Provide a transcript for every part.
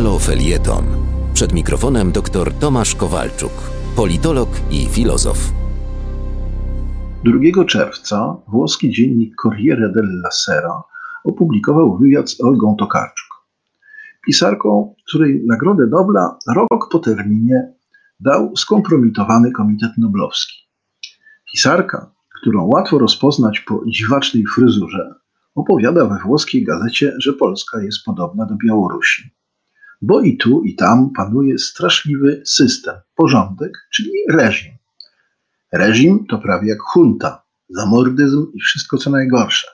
Halo Felieton. Przed mikrofonem dr Tomasz Kowalczuk, politolog i filozof. 2 czerwca włoski dziennik Corriere della Sera opublikował wywiad z Olgą Tokarczuk, pisarką, której Nagrodę Nobla rok po terminie dał skompromitowany Komitet Noblowski. Pisarka, którą łatwo rozpoznać po dziwacznej fryzurze, opowiada we włoskiej gazecie, że Polska jest podobna do Białorusi. Bo i tu, i tam panuje straszliwy system, porządek, czyli reżim. Reżim to prawie jak hunta, zamordyzm i wszystko co najgorsze.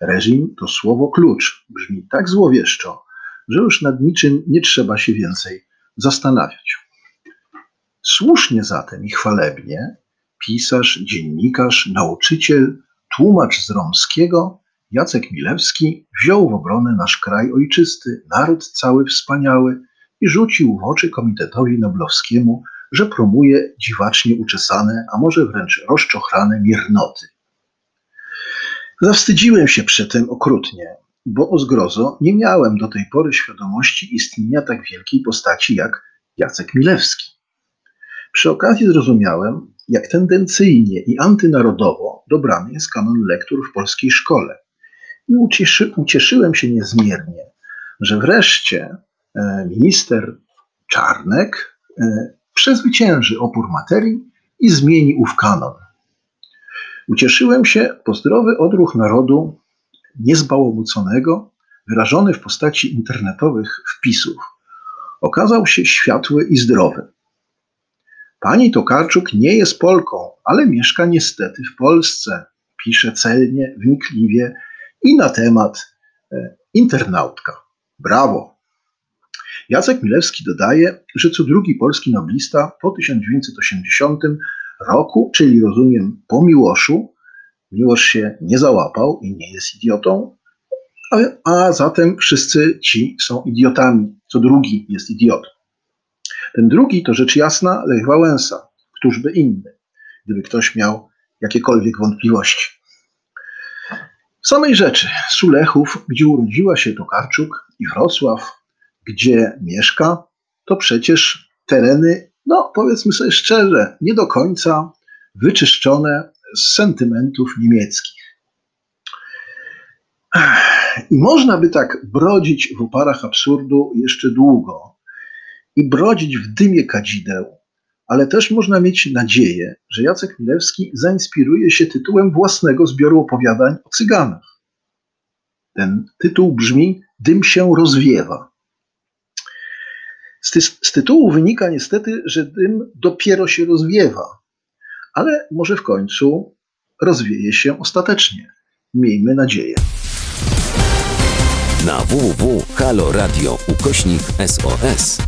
Reżim to słowo klucz, brzmi tak złowieszczo, że już nad niczym nie trzeba się więcej zastanawiać. Słusznie zatem i chwalebnie pisarz, dziennikarz, nauczyciel, tłumacz z Romskiego Jacek Milewski wziął w obronę nasz kraj ojczysty, naród cały wspaniały i rzucił w oczy Komitetowi Noblowskiemu, że promuje dziwacznie uczesane, a może wręcz rozczochrane miernoty. Zawstydziłem się przy tym okrutnie, bo o zgrozo nie miałem do tej pory świadomości istnienia tak wielkiej postaci jak Jacek Milewski. Przy okazji zrozumiałem, jak tendencyjnie i antynarodowo dobrany jest kanon lektur w polskiej szkole. I ucieszy, ucieszyłem się niezmiernie, że wreszcie e, minister Czarnek e, przezwycięży opór materii i zmieni ów kanon. Ucieszyłem się, bo zdrowy odruch narodu niezbałomuconego, wyrażony w postaci internetowych wpisów, okazał się światły i zdrowy. Pani Tokarczuk nie jest Polką, ale mieszka niestety w Polsce. Pisze celnie, wnikliwie i na temat e, internautka. Brawo! Jacek Milewski dodaje, że co drugi polski noblista po 1980 roku, czyli rozumiem po Miłoszu, Miłosz się nie załapał i nie jest idiotą, a, a zatem wszyscy ci są idiotami. Co drugi jest idiotą. Ten drugi to rzecz jasna Lech Wałęsa, któż by inny, gdyby ktoś miał jakiekolwiek wątpliwości. W samej rzeczy Sulechów, gdzie urodziła się Tokarczuk i Wrocław, gdzie mieszka, to przecież tereny, no powiedzmy sobie szczerze, nie do końca wyczyszczone z sentymentów niemieckich. I można by tak brodzić w oparach absurdu jeszcze długo i brodzić w dymie kadzideł, ale też można mieć nadzieję, że Jacek Milewski zainspiruje się tytułem własnego zbioru opowiadań o cyganach. Ten tytuł brzmi Dym się rozwiewa. Z, ty z tytułu wynika niestety, że dym dopiero się rozwiewa, ale może w końcu rozwieje się ostatecznie. Miejmy nadzieję. Na www.haloradio ukośnik SOS